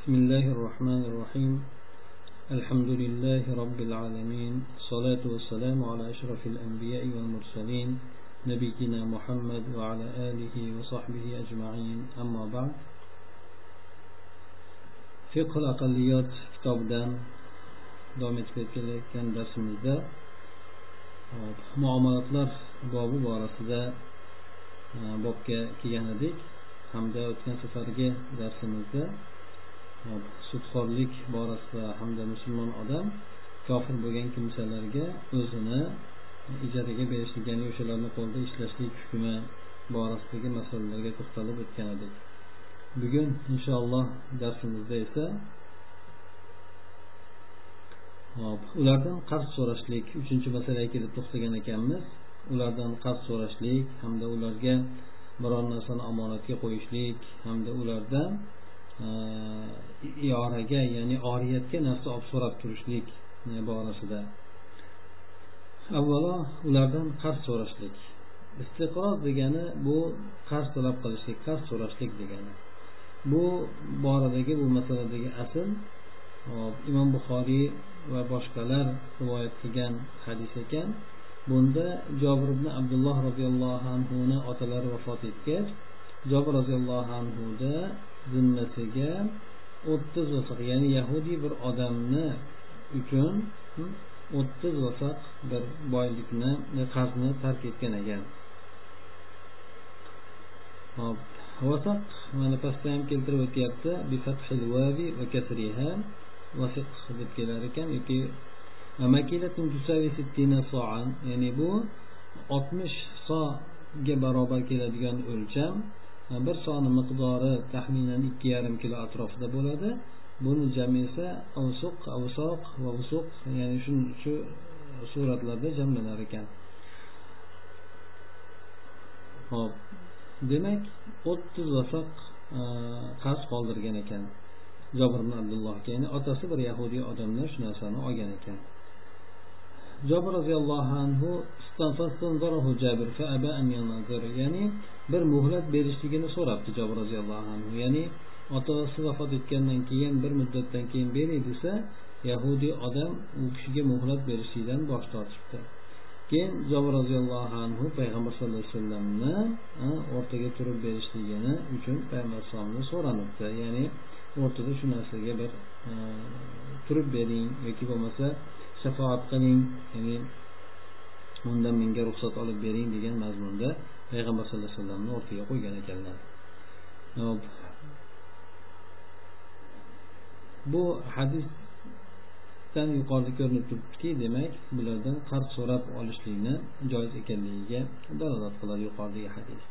بسم الله الرحمن الرحيم. الحمد لله رب العالمين. صلاة والسلام على أشرف الأنبياء والمرسلين نبينا محمد وعلى آله وصحبه أجمعين. أما بعد فقه الأقليات كتاب دان دومت كان درس مزداء معاملات لرس بابو آه، بارس دا بابك كيانا ديك حمدا وتنسفرجي درس مزداء sudxo'rlik borasida hamda musulmon odam kofir bo'lgan kimsalarga o'zini ijaraga berishlik ya'ni o'shalarni qo'lida ishlashlik hukmi borasidagi masalalarga to'xtalib o'tgan edik. Bugun inshaalloh darsimizda esa hop ulardan qarz so'rashlik uchinchi masalaga kelib to'xtagan ekanmiz. Ulardan qarz so'rashlik hamda ularga biror narsani omonatga qo'yishlik hamda ulardan ioraga ya'ni oriyatga narsa olib so'rab turishlik e, borasida. Avvalo ulardan qarz so'rashlik. Istiqroz degani bu qarz talab qilishlik qarz so'rashlik degani. Bu boradagi bu masaladagi asl. Imom buxoriy va boshqalar rivoyat qilgan hadis ekan. Bunda jobir ibn abdulloh roziyallohu anhuni otalari vafot etgach jobir roziyallohu anhuni zimmasiga o'ttiz vasaq ya'ni yahudiy bir odamni uchun o'ttiz vasaq bir boylikni qarzni tark etgan ekan. Hop vasaq mana pastda ham keltirib o'tyapti. Deb kelar ekan yoki ya'ni bu oltmish soga barobar keladigan o'lcham. Bir soni miqdori taxminan ikki yarim kilo atrofida bo'ladi. Buni jami esa avsuq avsoq va vusuq ya'ni shu shu suratlarda jamlanar ekan. Hop demak o'ttiz vasoq e, qarz qoldirgan ekan. Jobir ibn abdullohga ya'ni otasi bir yahudiy odamdan shu narsani olgan ekan. Jobir roziyallohu anhu ya'ni bir muhlat berishligini so'rabdi jobir roziyallohu anhu. Ya'ni otasi vafot etgandan keyin bir muddatdan keyin bering desa yahudiy odam u kishiga muhlat berishlikdan bosh tortibdi. Keyin jobir roziyallohu anhu payg'ambar sallallohu alayhi vasallamni o'rtaga turib berishligini uchun payg'ambar alayhisalomni so'ranibdi ya'ni o'rtada shu narsaga bir turib bering yoki bo'lmasa shafoat qiling ya'ni undan menga ruxsat olib bering degan mazmunda payg'ambar sallallohu alayhi vasallamni o'rtaga qo'ygan ekanlar. Bu hadisdan yuqorida ko'rinib turibdiki demak bulardan qarz so'rab olishlikni joiz ekanligiga dalolat qiladi yuqoridagi hadis.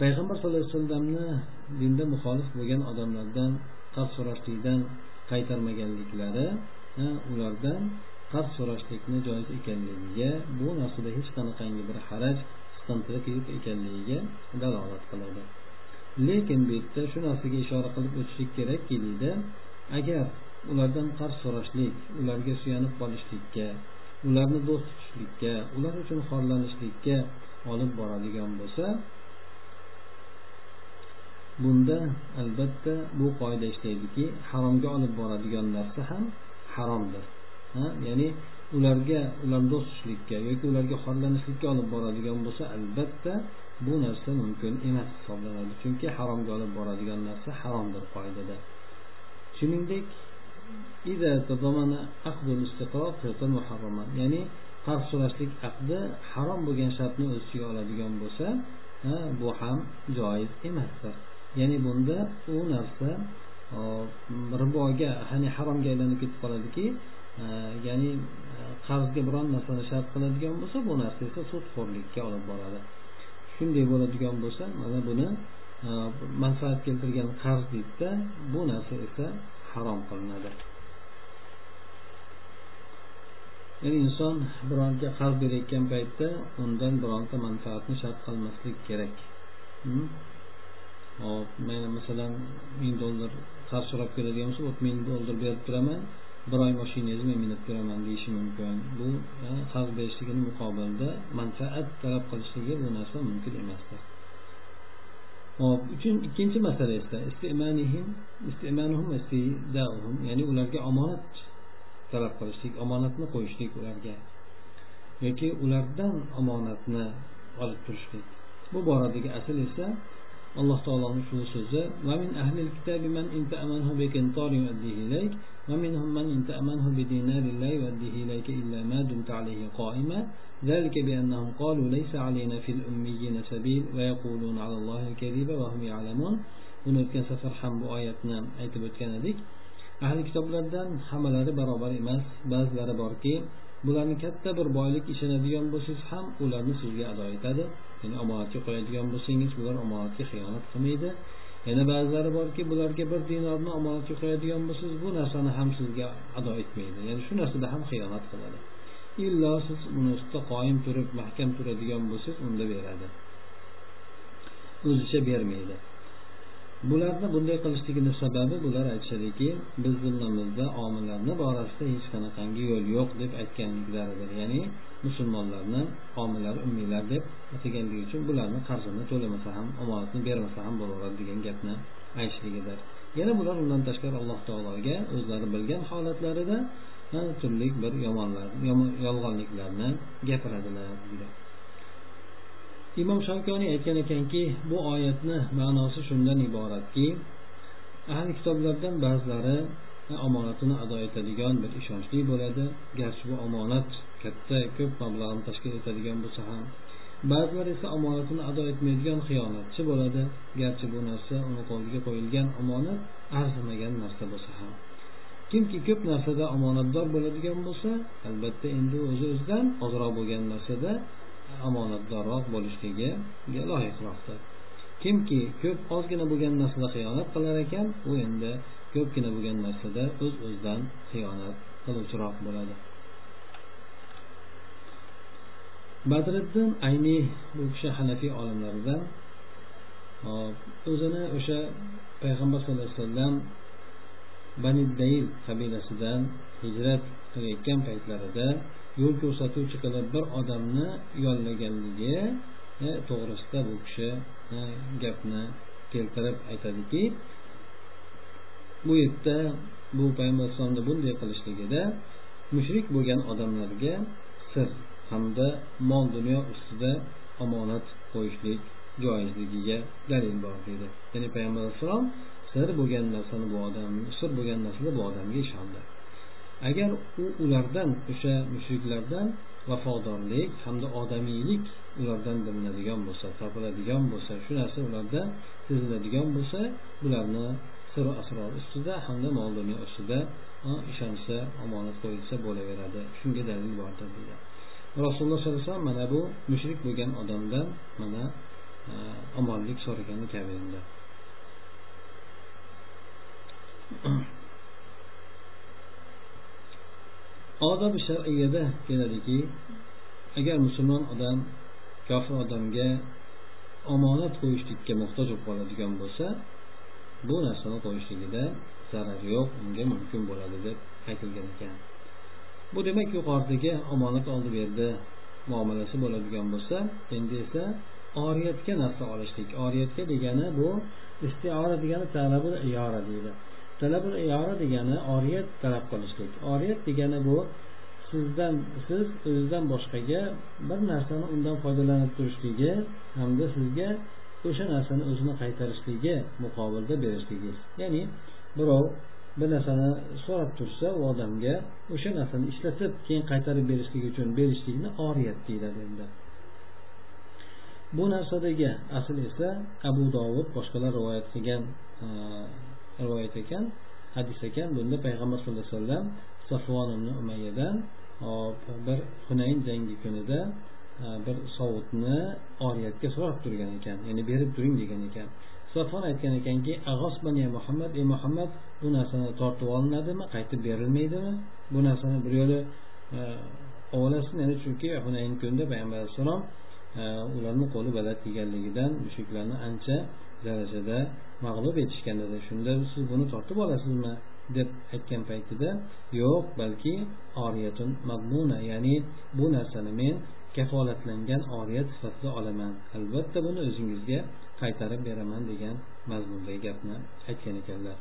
Payg'ambar sallallohu alayhi vasallamni dinda muxolif bo'lgan odamlardan qarz so'rashlikdan qaytarmaganliklari ulardan qarz so'rashlikni joiz ekanligiga bu narsada hech qanaqangi bir haraj siqintilik yo'q ekanligiga dalolat qiladi. Lekin bu yerda shu narsaga ishora qilib o'tishlik kerakki deydi agar ulardan qarz so'rashlik ularga suyanib qolishlikka ularni do'st tutishlikka ular uchun xorlanishlikka olib boradigan bo'lsa bunda albatta bu qoida ishlaydiki haromga olib boradigan narsa ham haromdir ya'ni ularga ularni do'st tutishlikka yoki ularga xorlanishlikka olib boradigan bo'lsa albatta bu narsa mumkin emas hisoblanadi. Chunki haromga olib boradigan narsa haromdir qoidada. Shuningdek ya'ni qarz so'rashlik aqdi harom bo'lgan shartni o'z ichiga oladigan bo'lsa bu ham joiz emasdir. Ya'ni bunda u narsa riboga ya'ni haromga aylanib ketib qoladiki ya'ni qarzga biron narsani shart qiladigan bo'lsa bu narsa esa sudxo'rlikka olib boradi. Shunday bo'ladigan bo'lsa mana buni manfaat keltirgan qarz deydida bu narsa esa harom qilinadi. Ya'ni inson bironga qarz berayotgan paytda undan bironta manfaatni shart qilmaslik kerak. Hmm? Hop mayli masalan ming dollar qarz so'rab keladigan bo'lsa ming dollar berib turaman bir oy mashinangizni men minib turaman deyishi mumkin. Bu qarz berishligini muqobilda manfaat talab qilishligi bu narsa mumkin emasdir. Hop uchun ikkinchi masala esa ya'ni ularga omonat talab qilishlik omonatni qo'yishlik ularga yoki ulardan omonatni olib turishlik. Bu boradagi asl esa alloh taoloni shu so'zi ومن أهل الكتاب من إن تأمنه بقنطار يؤديه إليك ومنهم من إن تأمنه بدينار لا يؤديه إليك إلا ما دمت عليه قائما ذلك بأنهم قالوا ليس علينا في الأميين سبيل ويقولون على الله الكذب وهم يعلمون buni o'tgan safar ham bu oyatni aytib o'tgan edik ahli kitoblardan hammalari barobar emas ba'zilari borki bularni katta bir boylik ishonadigan bo'lsangiz ham ularni sizga ado etadi Ya'ni omonatga qo'yadigan bo'lsangiz bular omonatga xiyonat qilmaydi. Yana ba'zilari borki bularga bir dinorni omonatga qo'yadigan bo'lsangiz bu narsani ham sizga ado etmaydi. Ya'ni shu narsada ham xiyonat qiladi. Illo siz uni ustida qoyim turib mahkam turadigan bo'lsangiz unda beradi. O'zicha bermaydi. Bularni bunday qilishligini sababi bular aytishadiki biz zimmamizda omillarni borasida hech qanaqangi yo'l yo'q deb aytganliklaridir. Ya'ni musulmonlarni omillar ummiylar deb ataganligi uchun bularni qarzini to'lamasa ham omonatni bermasa ham bo'laveradi degan gapni aytishligidir. Yana bular undan tashqari alloh taologa o'zlari bilgan holatlarida turli bir yomonlar yolg'onliklarni gapiradilar deydi. Imom shavkoniy aytgan ekanki bu oyatni ma'nosi shundan iboratki ahli kitoblardan ba'zilari omonatini ado etadigan bir ishonchli bo'ladi. Garchi bu omonat katta ko'p mablag'ni tashkil etadigan bo'lsa ham. Ba'zilar esa omonatini ado etmaydigan xiyonatchi bo'ladi. Garchi bu narsa uni qo'liga qo'yilgan omonat arzimagan narsa bo'lsa ham. Kimki ko'p narsada omonatdor bo'ladigan bo'lsa albatta endi o'zi o'zidan ozroq bo'lgan narsada omonatdorroq bo'lishligi loyiqroqdir kimki ko'p ozgina bo'lgan narsada xiyonat qilar ekan u endi ko'pgina bo'lgan narsada o'z o'zidan xiyonat qiluvchiroq bo'ladi. Badriddin ayniy bu kishi hanafiy olimlaridan o'zini o'sha payg'ambar sallallohu alayhi vasallam bani dayl qabilasidan hijrat qilayotgan paytlarida yo'l ko'rsatuvchi qilib bir odamni yollaganligi e, to'g'risida bu kishi e, gapni keltirib aytadiki bu yerda bu payg'ambar alayhisalomni bunday qilishligida mushrik bo'lgan odamlarga sir hamda mol dunyo ustida omonat qo'yishlik joizligiga dalil bor deydi ya'ni payg'ambar alayhissalom sir bo'lgan narsani bu odam sir bo'lgan narsada bu odamga ishondi agar u ulardan o'sha mushriklardan vafodorlik hamda odamiylik ulardan bilinadigan bo'lsa topiladigan bo'lsa shu narsa ularda seziladigan bo'lsa bularni sir asror ustida hamda mol dunyo ustida ishonsa omonat qo'yilsa bo'laveradi. Shunga dalil bordir deydi rasululloh sollallohu alayhi vasallam mana bu mushrik bo'lgan odamdan mana omonlik so'ragani kabi endi odob shar'iyada keladiki agar musulmon odam kofir odamga omonat qo'yishlikka muhtoj bo'lib qoladigan bo'lsa bu narsani qo'yishligida zarar yo'q unga mumkin bo'ladi deb aytilgan ekan. Bu demak yuqoridagi omonat oldi berdi muomalasi bo'ladigan bo'lsa endi esa oriyatga narsa olishlik oriyatga degani bu istiora degani talabul iyora deydi. Talabul iyora degani oriyat talab qilishlik. Oriyat degani bu sizdan siz o'zizdan boshqaga bir narsani undan foydalanib turishligi hamda sizga o'sha narsani o'zini qaytarishligi muqobilda berishligingiz ya'ni birov bir narsani so'rab tursa u odamga o'sha narsani ishlatib keyin qaytarib berishlik uchun berishlikni oriyat deyiladi endi. Bu narsadagi asl esa abu dovud boshqalar rivoyat qilgan rivoyat ekan. Hadis ekan bunda payg'ambar sallallohu alayhi vasallam safvon umayyadan bir hunayn jangi kunida e, bir sovutni oriyatga so'rab turgan ekan ya'ni berib turing degan ekan. Safvon aytgan ekanki muhammad ey muhammad bu narsani tortib olinadimi? Qaytib berilmaydimi? Bu narsani bir yo'li e, ovlasin ya'ni chunki hunayn kunida payg'ambar alayhissalom e, ularni qo'li baland kelganligidan mushuklarni ancha darajada mag'lub etishgan edi shunda siz buni tortib olasizmi deb aytgan paytida yo'q balki oriyatun magmuna ya'ni bu narsani men kafolatlangan oriyat sifatida olaman. Albatta buni o'zingizga qaytarib beraman degan mazmundagi gapni aytgan ekanlar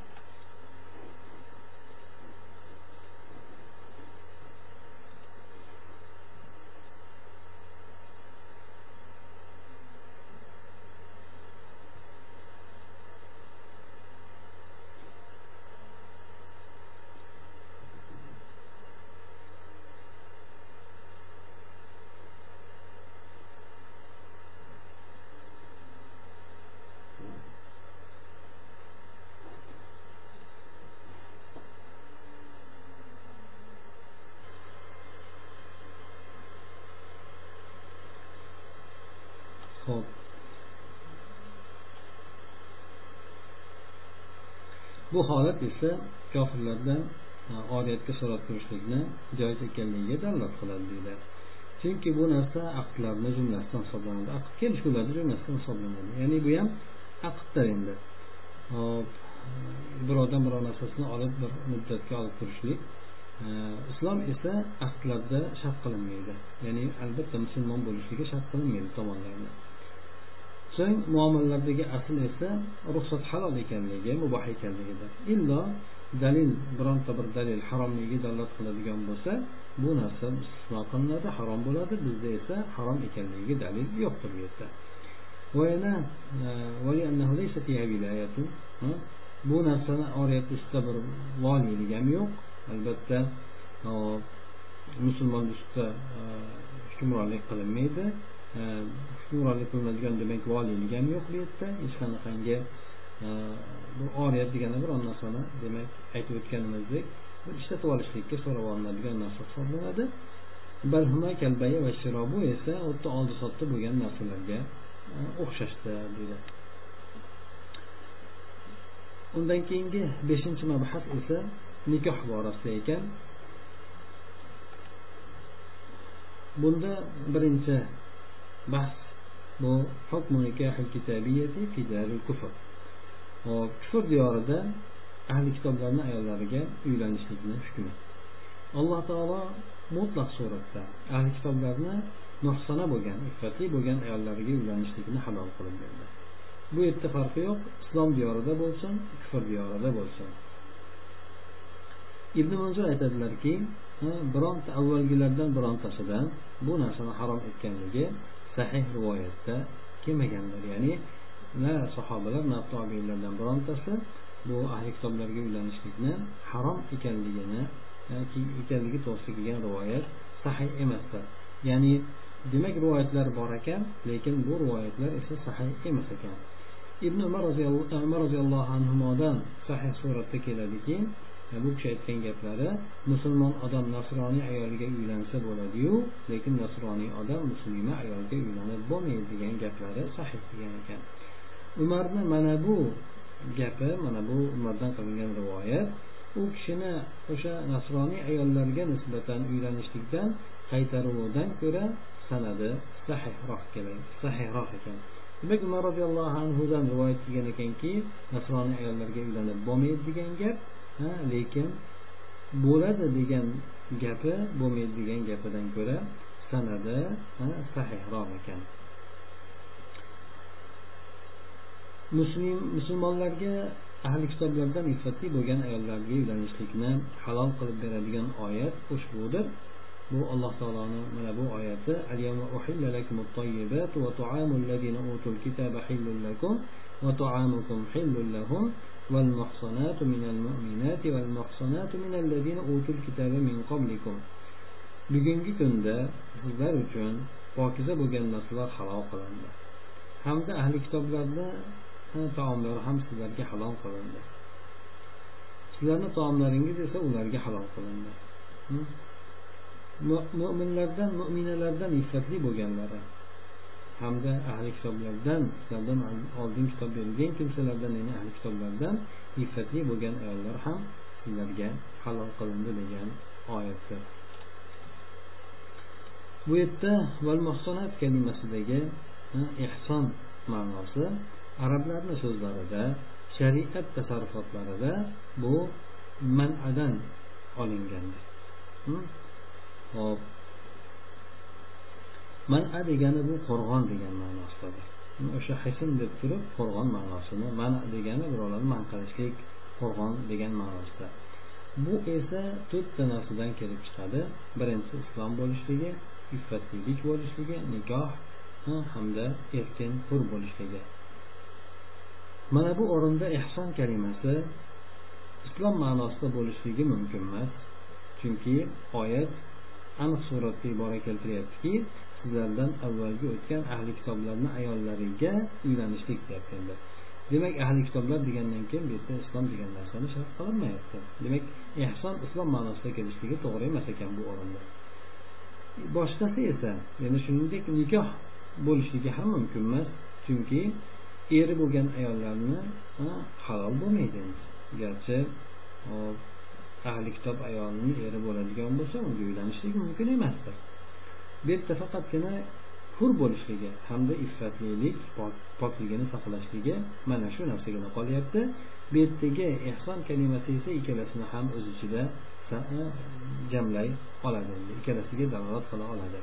ho'p bu holat esa kofirlardan e, oriyatga so'rab turishlikni joiz ekanligiga dalolat qiladi deydilar. Chunki bu narsa aqdlarni jumlasidan hisoblanadi. Aqd kelishuvlarni jumlasidan hisoblanadi. Ya'ni bu ham aqdda endi. Hop birovdan birov narsasini olib bir muddatga olib turishlik e, islom esa aqdlarda shart qilinmaydi. Ya'ni albatta musulmon bo'lishligi shart qilinmaydi tomonlarni so'ng muomalalardagi asl esa ruxsat halol ekanligi muboh ekanligida. Illo dalil bironta bir dalil haromligiga dalolat qiladigan bo'lsa bu narsa istisno qilinadi harom bo'ladi. Bizda esa harom ekanligiga dalil yo'qdir bu yerda. E, bu narsani oriyatda ustida bir voliylik ham yo'q. Albatta musulmon ustida e, hukmronlik qilinmaydi. Э, hukmronlik qilinadigan demak voliylik ham yo'q bu yerda. Hech qanaqangi e, bu oriyat degani biron narsani demak aytib o'tganimizdek ishlatib olishlikka so'rab olinadigan narsa hisoblanadi. Bu esa xuddi oldi sotdi bo'lgan narsalarga e, o'xshashdir deydi. Undan keyingi beshinchi mabhas esa nikoh borasida ekan. Bunda birinchi bahs bu kufr hop kufr diyorida ahli kitoblarni ayollariga uylanishlikni hukmi alloh taolo mutlaq suratda ahli kitoblarni nuhsona bo'lgan iffatli bo'lgan ayollariga uylanishlikni halol qilib berdi bu yerda farqi yo'q islom diyorida bo'lsin kufr diyorida bo'lsin ibn manzur aytadilarki bironta avvalgilardan birontasidan bu narsani harom etganligi sahih rivoyatda kelmaganlar ya'ni na sahobalar na tobiinlardan birontasi bu ahli kitoblarga uylanishlikni harom ekanligini e, ekanligi to'g'risida kelgan rivoyat sahih emasdir. Ya'ni demak rivoyatlar bor ekan lekin bu rivoyatlar esa sahih emas ekan. Ibn umar e, roziyallohu anhudan sahih suratda keladiki bu kishi aytgan gaplari musulmon odam nasroniy ayoliga uylansa bo'ladiyu lekin nasroniy odam muslima ayolga uylanib bo'lmaydi degan gaplari sahih degan ekan. Umarni mana bu gapi mana bu umardan qilingan rivoyat u kishini o'sha nasroniy ayollarga nisbatan uylanishlikdan qaytaruvidan ko'ra sanadi. Sahihroq sahihroq ekan. Demak umar roziyallohu anhudan rivoyat qilgan ekanki nasroniy ayollarga uylanib bo'lmaydi degan gap lekin bo'ladi degan gapi bo'lmaydi degan gapidan ko'ra sanadi sahihroq ekan. Muslim musulmonlarga ahli kitoblardan iffatli bo'lgan ayollarga uylanishlikni halol qilib beradigan oyat ushbudir. bu alloh taoloni mana bu oyati والمحصنات من المؤمنات والمحصنات من الذين أوتوا الكتاب من قبلكم bugungi kunda sizlar uchun pokiza bo'lgan narsalar halol qilindi hamda ahli kitoblarni taomlari ham sizlarga halol qilindi sizlarni taomlaringiz esa ularga halol qilindi Mo'minlardan mo'minalardan iffatli bo'lganlari hamda ahli kitoblardan sizlardan oldin kitob berilgan kimsalardan ya'ni ahli kitoblardan iffatli bo'lgan ayollar ham sizlarga halol qilindi degan oyatdir bu yerda val muhsonat kalimasidagi ehson ma'nosi arablarni so'zlarida shariat tasarrufotlarida bu manadan olingandir. Hop mana degani bu qo'rg'on degan ma'nosidadir o'sha hisn deb turib qo'rg'on ma'nosini mana degani birovlarni man qilishlik qo'rg'on degan ma'nosida. Bu esa to'rtta narsadan kelib chiqadi. Birinchisi islom bo'lishligi iffatlilik bo'lishligi nikoh hamda erkin hur bo'lishligi. Mana bu o'rinda ehson kalimasi islom ma'nosida bo'lishligi mumkin emas. Chunki oyat aniq suratda ibora keltiryaptiki sizlardan avvalgi o'tgan ahli kitoblarni ayollariga uylanishlik deyapti endi demak ahli kitoblar degandan keyin bu yerda islom degan narsani shart qilinmayapti demak ehson islom ma'nosida kelishligi to'g'ri emas ekan bu o'rinda. Boshqasi esa yana shuningdek nikoh bo'lishligi ham mumkin emas chunki eri bo'lgan ayollarni halol bo'lmaydi garchi ahli kitob ayolning eri bo'ladigan bo'lsa unga uylanishlik mumkin emasdir. Bu yerda faqatgina hur bo'lishligi hamda iffatlilik pokligini saqlashligi mana shu narsagina qolyapti. Bu yerdagi ehson kalimasi esa ikkalasini ham o'z ichida e, jamlay oladi. Ikkalasiga dalolat qila oladi.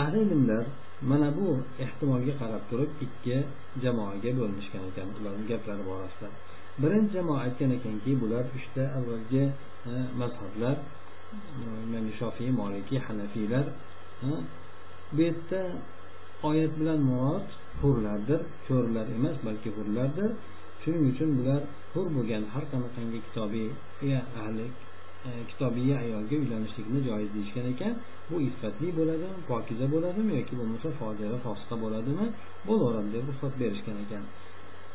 Ahli ilmlar mana bu ehtimolga qarab turib ikki jamoaga bo'linishgan ekan. Ularni gaplari borasida. Birinchi jamoa aytgan ekanki bular uchta avvalgi e, mazhablar ya'ni shofiy molikiy hanafiylar e, bu yerda oyat bilan murod hurlardir. Ko'rlar emas balki hurlardir. Shuning uchun bular hur bo'lgan har qanaqangi kitobiy ahli e, kitobiy ayolga uylanishlikni joiz deyishgan ekan. Bu iffatli bo'ladimi pokiza bo'ladimi yoki bo'lmasa fojira fosiqa bo'ladimi? Bo'laveradi deb ruxsat berishgan ekan.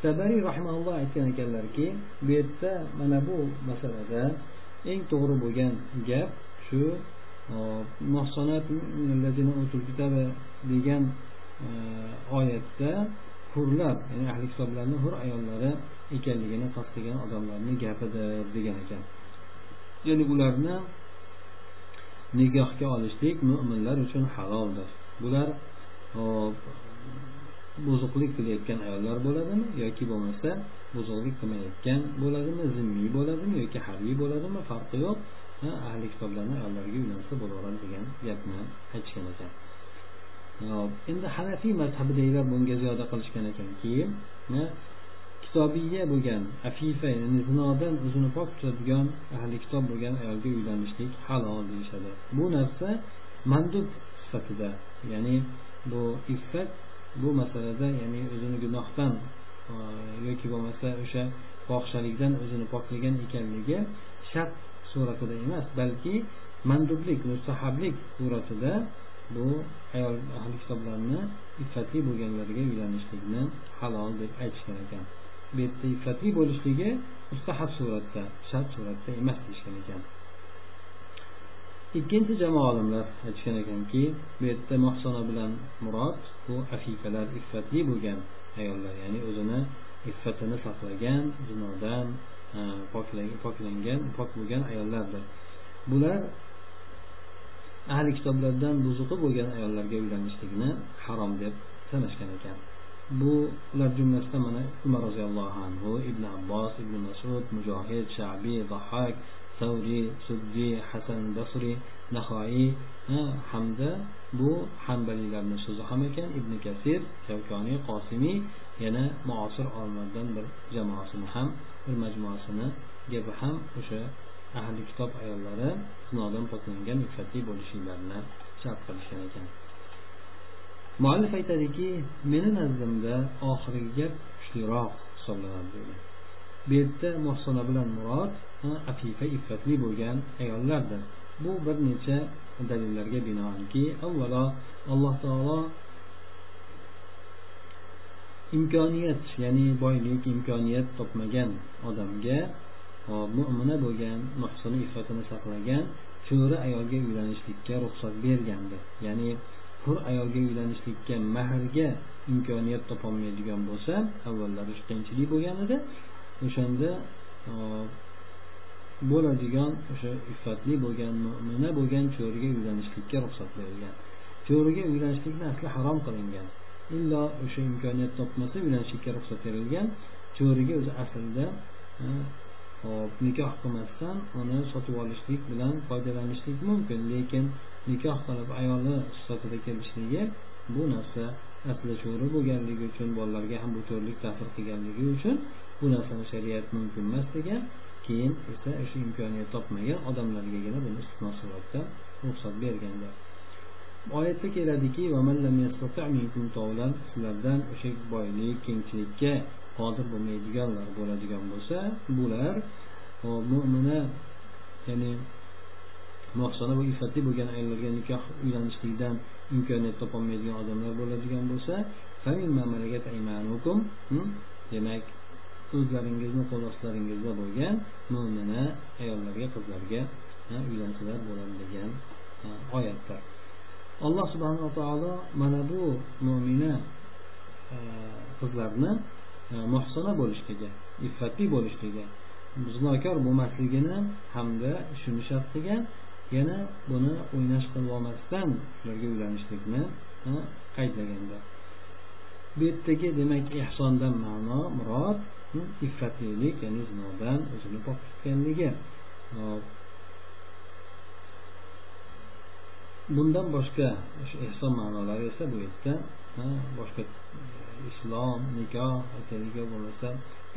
Tabariy rahimalloh aytgan ekanlarki bu yerda mana bu masalada eng to'g'ri bo'lgan gap shu degan e, oyatda hurlar ya'ni ahli kitoblarni hur ayollari ekanligini qasd qilgan odamlarni gapidir degan ekan. Ya'ni ularni nikohga olishlik mo'minlar uchun haloldir. Bular buzuqlik qilayotgan ayollar bo'ladimi yoki bo'lmasa buzuqlik qilmayotgan bo'ladimi zimmiy bo'ladimi yoki harbiy bo'ladimi farqi yo'q. Ahli kitoblarni ayollariga uylansa bo'laveradi degan gapni aytishgan ekan. Endi hanafiy mazhabidagilar bunga ziyoda qilishgan ekanki kitobiya bo'lgan afifa ya'ni zinodan o'zini pok tutadigan ahli kitob bo'lgan ayolga uylanishlik halol deyishadi. Bu narsa mandub sifatida ya'ni bu iffat bu masalada ya'ni o'zini gunohdan e, yoki bo'lmasa o'sha fohishalikdan o'zini poklagan ekanligi shart suratida emas balki mandublik mustahablik suratida bu ayol ahli kitoblarni iffatli bo'lganlariga uylanishlikni halol deb aytishgan ekan. Bu yerda iffatli bo'lishligi mustahab suratda shart suratda emas deyishgan ekan. Ikkinchi jamoa olimlar aytishgan ekanki bu yerda mahsona bilan murod bu afifalar iffatli bo'lgan ayollar ya'ni o'zini iffatini saqlagan zinodan poklangan pok bo'lgan ayollardir. Bular ahli kitoblardan buzuqi bo'lgan ayollarga uylanishlikni harom deb sanashgan ekan. Bu ular jumlasida mana umar roziyallohu anhu ibn abbos ibn masud mujohid shabiy zahak savriy suddiy hasan basriy nahoiy hamda bu hambaliylarni so'zi ham ekan ibn kasir shavkoniy qosimiy yana muosir olimlardan bir jamoasini ham bir majmuasini gapi ham o'sha ahli kitob ayollari zinodan poklangan iffatli bo'lishinglarni shart qilishgan ekan. Muallif aytadiki meni nazdimda oxirgi gap kuchliroq hisoblanadi deydi bu yerda muhsona bilan murod afifa iffatli bo'lgan ayollardir. Bu bir necha dalillarga binoanki avvalo alloh taolo imkoniyat ya'ni boylik imkoniyat topmagan odamga mo'mina bo'lgan muhsini iffatini saqlagan cho'ri ayolga uylanishlikka ruxsat bergandi ya'ni hur ayolga uylanishlikka mahrga imkoniyat topolmaydigan bo'lsa avvallari shu qiyinchilik bo'lgan edi. O'shanda e, bo'ladigan o'sha iffatli bo'lgan mo'mina bo'lgan cho'riga uylanishlikka ruxsat berilgan. Cho'riga uylanishlikni asli harom qilingan. Illo o'sha imkoniyat topmasa uylanishlikka ruxsat berilgan. Cho'riga o'zi aslida e, hop nikoh qilmasdan uni sotib olishlik bilan foydalanishlik mumkin lekin nikoh qilib ayoli sifatida kelishligi bu narsa asli sho'ri bo'lganligi uchun bolalarga ham bu ko'rlik ta'sir qilganligi uchun bu narsani shariat mumkin emas degan keyin esa o'sha imkoniyat topmagan odamlargagina buni istisno suratda ruxsat berganlar oyatda keladiki sizlardan o'sha boylik kengchilikka qodir bo'lmaydiganlar bo'ladigan bo'lsa bular mo'mina ya'ni muhsona va iffatli bo'lgan ayollarga nikoh uylanishlikdan imkoniyat topolmaydigan odamlar bo'ladigan bo'lsa hm? demak o'zlaringizni qo'l ostlaringizda bo'lgan mo'mina ayollarga qizlarga uylansalar bo'ladi degan oyatlar. Alloh subhanava taolo mana bu mo'mina e, qizlarni muhsina bo'lishligi iffatli bo'lishligi zinokor bo'lmasligini hamda shuni shart qilgan yana buni o'ynash qilib olmasdan ularga uylanishlikni qaydlaganda bu yerdagi demak ehsondan ma'no murod hm, iffatlilik ya'ni zinodan o'zini pok tutganligi. Bundan boshqa o'sha ehson ma'nolari esa bu yerda boshqa islom nikoh aytaylik bo'lmasa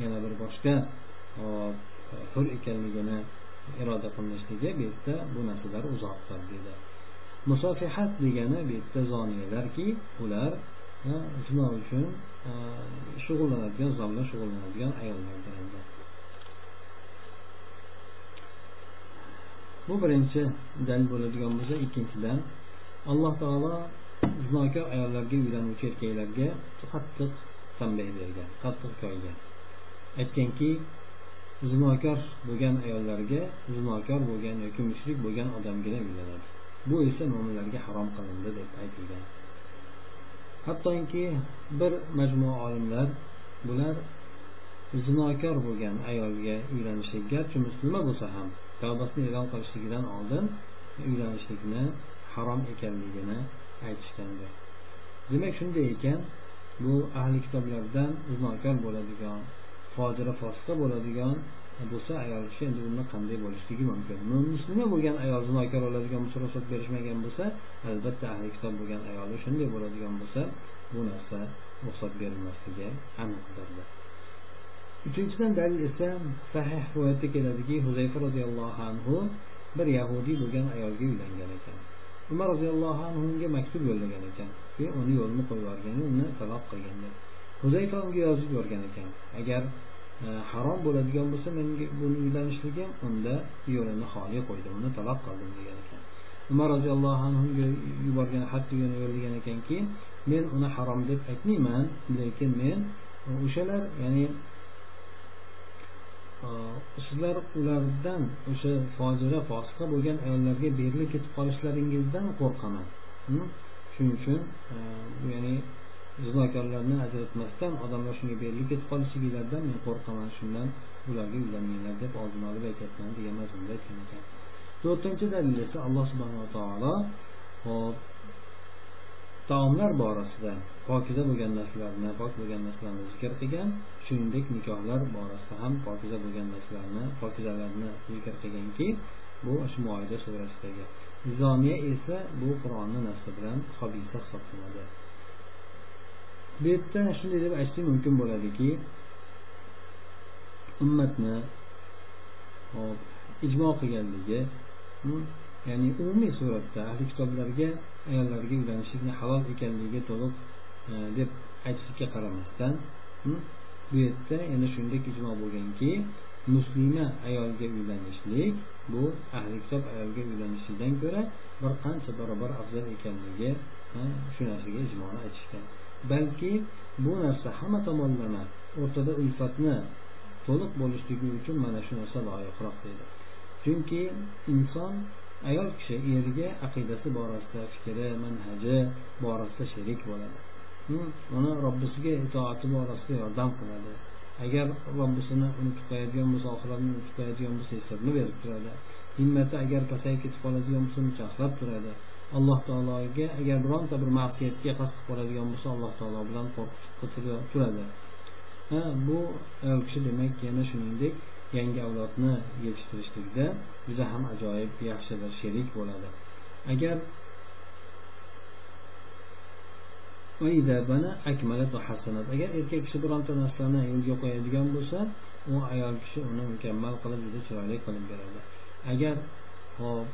yana bir boshqa hur ekanligini iroda qilinishligi bu yerda bu narsalar uzoqdir dedi. Musofihat degani bu yerda zoniyalarki ular zino uchun shug'ullanadigan zomlar shug'ullanadigan ayollardir endi. Bu birinchi dalil bo'ladigan bo'lsa ikkinchidan alloh taolo zinokor ayollarga uylanuvchi erkaklarga qattiq tanbeh bergan qattiq koygan. Aytganki zinokor bo'lgan ayollarga zinokor bo'lgan yoki mushrik bo'lgan odamgina uylanadi bu esa mo'minlarga harom qilindi deb aytilgan. Hattoki bir majmua olimlar bular zinokor bo'lgan ayolga uylanishlik garchi musulma bo'lsa ham tavbasini e'lon qilishligidan oldin uylanishlikni harom ekanligini aytishganda. Demak shunday ekan bu ahli kitoblardan zinokor bo'ladigan fojira fosiqa bo'ladigan bo'lsa ayol kishi endi unda qanday bo'lishligi mumkin. Muslima bo'lgan ayol zinokor bo'ladigan bo'lsa ruxsat berishmagan bo'lsa albatta ahli kitob bo'lgan ayoli shunday bo'ladigan bo'lsa bu narsa ruxsat berilmasligi aniqdir. Uchinchidan dalil esa sahih rivoyatda keladiki huzayfa roziyallohu anhu bir yahudiy bo'lgan ayolga uylangan ekan. Umar roziyallohu anhu unga maktub yo'llagan ekan. Uni yo'lini qo'yib yuborgan uni taloq qilganda huzayfa unga yozib yuborgan ekan. Agar e, harom bo'ladigan bo'lsa menga buni uylanishligim unda yo'lini xoli qo'ydim uni taloq qildim degan ekan. Umar roziyallohu anhuga yuborgan xatni tugani yo'llagan ekanki men uni harom deb aytmayman lekin men e, o'shalar ya'ni sizlar ulardan o'sha fojira fosiqa bo'lgan ayollarga berilib ketib qolishlaringizdan qo'rqaman. Hm? Shuning uchun ya'ni zinokorlarni ajratmasdan odamlar shunga berilib ketib qolishligilardan men qo'rqaman. Shundan ularga uylanmanglar deb oldini olib aytyapman degan mazmunda aytgan ekan. To'rtinchi dalil esa alloh subhanava taolo hop taomlar borasida pokiza bo'lgan narsalarni pok bo'lgan narsalarni zikr qilgan shuningdek nikohlar borasida ham pokiza bo'lgan narsalarni pokizalarni zikr qilganki bu shu moida surasidagi. Zoniya esa bu qur'onni nasli bilan hobisa hisoblanadi. Bu yerda shunday deb aytishlik mumkin bo'ladiki ummatni hop ijmo qilganligi hmm, ya'ni umumiy suratda ahli kitoblarga ayollarga uylanishlikni halol ekanligiga to'liq e, deb aytishlikka qaramasdan hmm, bu yerda yana shunday ijmo bo'lganki muslima ayolga uylanishlik bu ahli kitob ayolga uylanishlikdan ko'ra bir qancha barobar afzal ekanligi shu narsaga ijmoni aytishgan. Balki bu narsa hamma tomonlama o'rtada ulfatni to'liq bo'lishligi uchun mana shu narsa loyiqroq deydi chunki inson ayol kishi eriga aqidasi borasida fikri manhaji borasida sherik bo'ladi. Uni robbisiga itoati borasida yordam qiladi. Agar robbisini unutib qo'yadigan bo'lsa oxiratni unutib qo'yadigan bo'lsa eslatma berib turadi. Himmati agar pasayib ketib qoladigan bo'lsa uni chaqlab turadi. Alloh taologa agar bironta bir ma'siyatga qasd qilib qoladigan bo'lsa alloh taolo bilan qo'rqitib turadi. Ha bu ayol kishi demak yana shuningdek yangi avlodni yetishtirishlikda juda ham ajoyib yaxshi bir sherik bo'ladi. Agar agar erkak kishi bironta narsani yo'lga qo'yadigan bo'lsa u ayol kishi uni mukammal qilib juda chiroyli qilib beradi. Agar hop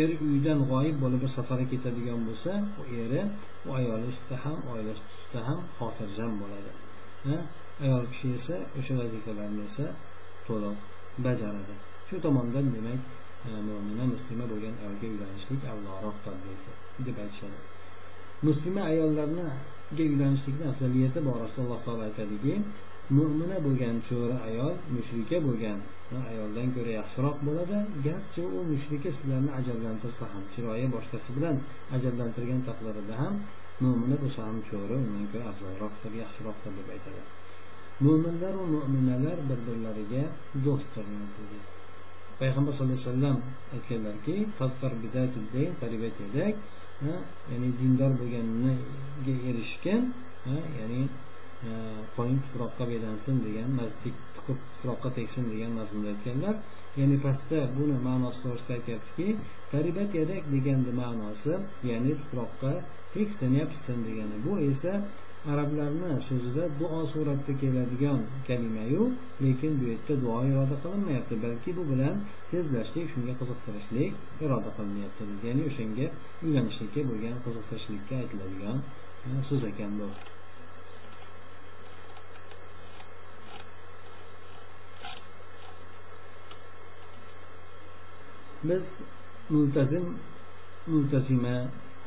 er uydan g'oyib bo'lib bir safarga ketadigan bo'lsa u eri u ayoli ustida ham oilasi ustida ham xotirjam bo'ladi. Ayol kishi esa o'sha vazifalarni esa to'liq bajaradi. Shu tomondan demak e, mo'mina muslima bo'lgan ayolga uylanishlik afzalroqdir deb aytishadi. Muslima ayollarga uylanishlikni afzaliyati borasida alloh taolo aytadiki mo'mina bo'lgan cho'ri ayol mushrika bo'lgan e, ayoldan ko'ra yaxshiroq bo'ladi. Garchi u mushrika sizlarni ajallantirsa ham chiroyi boshqasi bilan ajallantirgan taqdirida ham mo'mina bo'lsa ham cho'ri undan ko'ra afzalroqdir yaxshiroqdir deb aytadi. Mo'minlaru mo'minalar bir birlariga do'stdirlar dedi payg'ambar sallallohu alayhi vasallam aytganlarki ya'ni dindor bo'lganiga erishgan ya'ni e, qo'ying tuproqqa belansin degan masjid tiqib tuproqqa tegsin degan mazmunda aytganlar. Ya'ni pastda buni ma'nosi to'g'risida aytyaptiki taribat yadak deganni ma'nosi ya'ni tuproqqa tegsin yopishsin degani. Bu esa arablarni so'zida duo suratda keladigan kalimayu lekin bu yerda duo iroda qilinmayapti balki bu bilan tezlashlik shunga qiziqtirishlik iroda qilinyapti ya'ni o'shanga uylanishlikka bo'lgan qiziqtirishlikka aytiladigan e, so'z ekan bu. Biz multazim multazima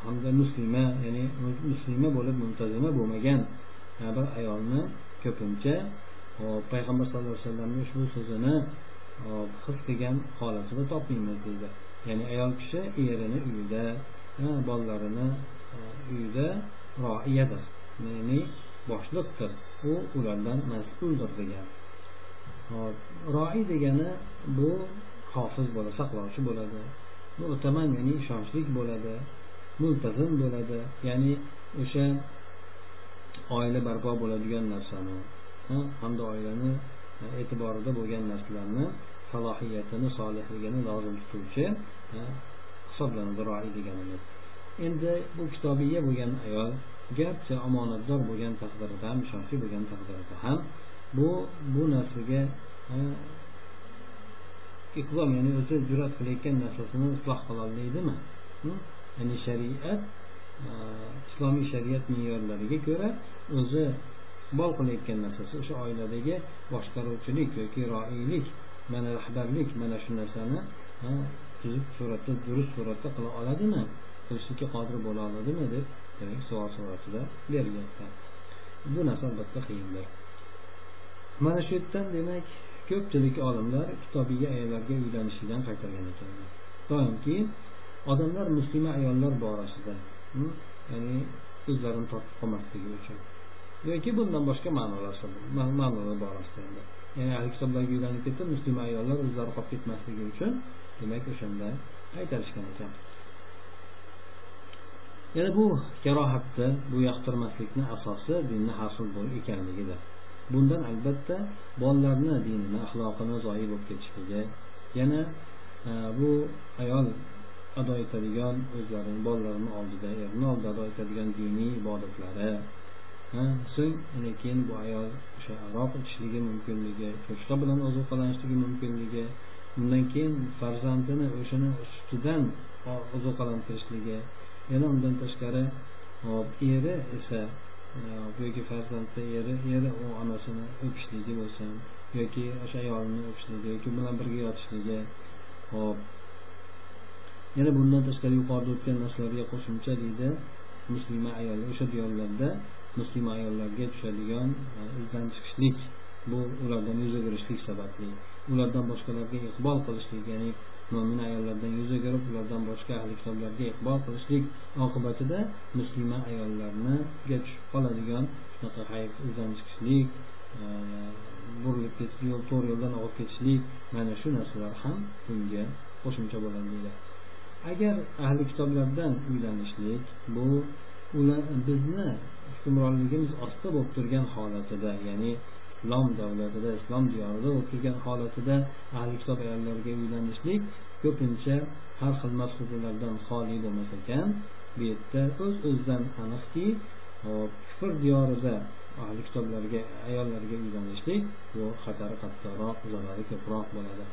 hamda muslima ya'ni muslima bo'lib muntazima bo'lmagan bir ayolni ko'pincha payg'ambar sallallohu alayhi vasallamni ushbu so'zini his qilgan holatida topmaymiz deydi. Ya'ni ayol kishi erini uyida bolalarini uyida roiyadir ya'ni boshliqdir. U ulardan mas'uldir degan. Roi degani bu hofiz bo'ladi saqlovchi bo'ladi. Mu'taman ya'ni ishonchli bo'ladi. Multazim bo'ladi. Ya'ni o'sha oila barpo bo'ladigan narsani hamda oilani e'tiborida bo'lgan narsalarni salohiyatini solihligini lozim tutuvchi hisoblanadi roi deganimiz. Endi bu kitobiya bo'lgan ayol garchi omonatdor bo'lgan taqdirida ham ishonchli bo'lgan taqdirida ham bu bu narsaga iqlom ya'ni o'zi jur'at qilayotgan narsasini isloh qilolmaydimi? Hm? Ya'ni shariat e, islomiy shariat me'yorlariga ko'ra o'zi bol qilayotgan narsasi o'sha oiladagi boshqaruvchilik yoki roiylik mana rahbarlik mana shu narsani e, tuzuk suratda durust suratda qila oladimi qilishlikka qodir bo'la oladimi deb demak savol suratida berilyapti bu narsa albatta qiyindir. Mana shu yerdan demak ko'pchilik olimlar kitobiy ayollarga uylanishidan qaytargan ekanlar. Doimki odamlar muslima ayollar borasida ya'ni o'zlarini tortib qolmasligi uchun. Yoki bundan boshqa ma'nolar ma'nolar borasida ya'ni ahli kitoblarga uylanib ketib muslima ayollar o'zlari qolib ketmasligi uchun demak o'shanda qaytarishgan ekan. Yana bu karohatni bu yoqtirmaslikni asosi dinni hosil ekanligidir. Bundan albatta bolalarni dinini axloqini zoyi bo'lib ketishligi yana e, bu ayol ado etadigan o'zlarini bolalarini oldida erini oldida ado etadigan diniy ibodatlari. So'ng ana keyin bu ayol o'sha aroq ichishligi mumkinligi cho'chqa bilan ozuqalanishligi mumkinligi undan keyin farzandini o'shani sutidan ozuqalantirishligi yana undan tashqari hop eri esa e, yoki farzandni eri eri u onasini o'pishligi bo'lsin yoki o'sha ayolni o'pishligi yoki bilan birga yotishligi hop yana bundan tashqari yuqorida o'tgan narsalarga qo'shimcha deydi muslima ayol. O'sha diyorlarda muslima ayollarga tushadigan e, izdan chiqishlik bu ulardan yuz o'girishlik sababli. Ulardan boshqalarga iqbol qilishlik ya'ni mo'min ayollardan yuz o'girib ulardan boshqa ahli kitoblarga iqbol qilishlik oqibatida muslima ayollarniga tushib qoladigan shunaqa hayf izdan chiqishlik e, burilib ketib yo'l to'g'ri yo'ldan og'ib ketishlik mana shu narsalar ham bunga qo'shimcha bo'ladi deydi. Agar ahli kitoblardan uylanishlik bu ular bizni hukmronligimiz ostida bo'lib turgan holatida ya'ni islom davlatida islom diyorida bo'lib turgan holatida ahli kitob ayollarga uylanishlik ko'pincha har xil masxuzalardan xoli bo'lmas ekan. Bu yerda o'z o'zidan aniqki kufr diyorida ahli kitoblarga ayollarga uylanishlik bu xatari qattiqroq zarari ko'proq bo'ladi.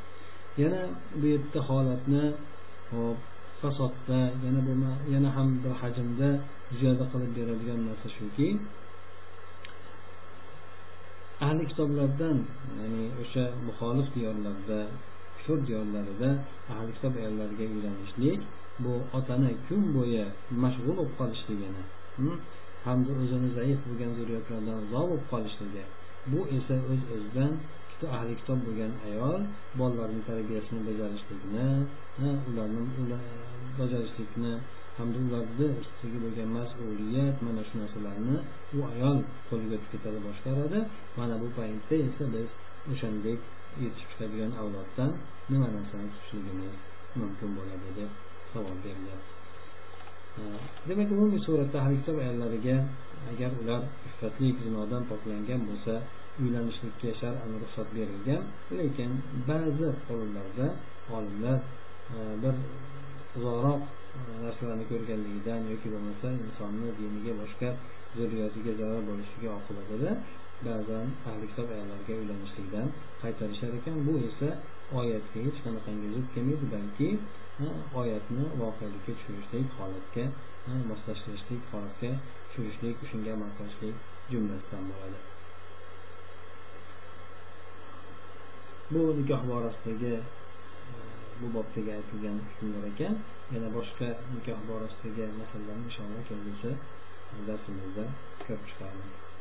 Yana bu yerda holatni fasodda yana bo'lma yana ham bir hajmda ziyoda qilib beradigan narsa shuki ahli kitoblardan ya'ni o'sha muxolif diyorlarda kufr diyorlarida ahli kitob ayollariga uylanishlik bu otani kun bo'yi mashg'ul bo'lib qolishligini hm, hamda o'zini zaif bo'lgan zurriyotlardan uzoq bo'lib qolishligi bu esa o'z o'zidan o'zidan ahli kitob bo'lgan ayol bolalarni tarbiyasini bajarishlikni ularni bajarishlikni hamda ularni ustiga bo'lgan mas'uliyat mana shu narsalarni u ayol qo'liga o'tib ketadi boshqaradi. Mana bu paytda esa biz o'shandek yetishib chiqadigan avloddan nima narsani kutishligimiz mumkin bo'ladi deb savol berilyapti Hmm. demak umumiy suratda ahli ayollariga agar ular iffatli zinodan poklangan bo'lsa uylanishlikka shar'an ruxsat berilgan. Lekin ba'zi qovullarda olimlar e, bir uzoqroq e, narsalarni ko'rganligidan yoki bo'lmasa insonni diniga boshqa zurriyatiga zarar bo'lishiga oqibatida ba'zan ahli kitob ayollarga uylanishlikdan qaytarishar ekan. Bu esa oyatga hech qanaqangi zid kelmaydi balki oyatni voqelikka tushirishlik holatga moslashtirishlik holatga tushirishlik shunga amal qilishlik jumlasidan bo'ladi. Bu nikoh borasidagi e, bu bobdagi aytilgan hukmlar ekan. Yana boshqa nikoh borasidagi masalalarni inshaalloh kelgusi darsimizda ko'rib chiqarmiz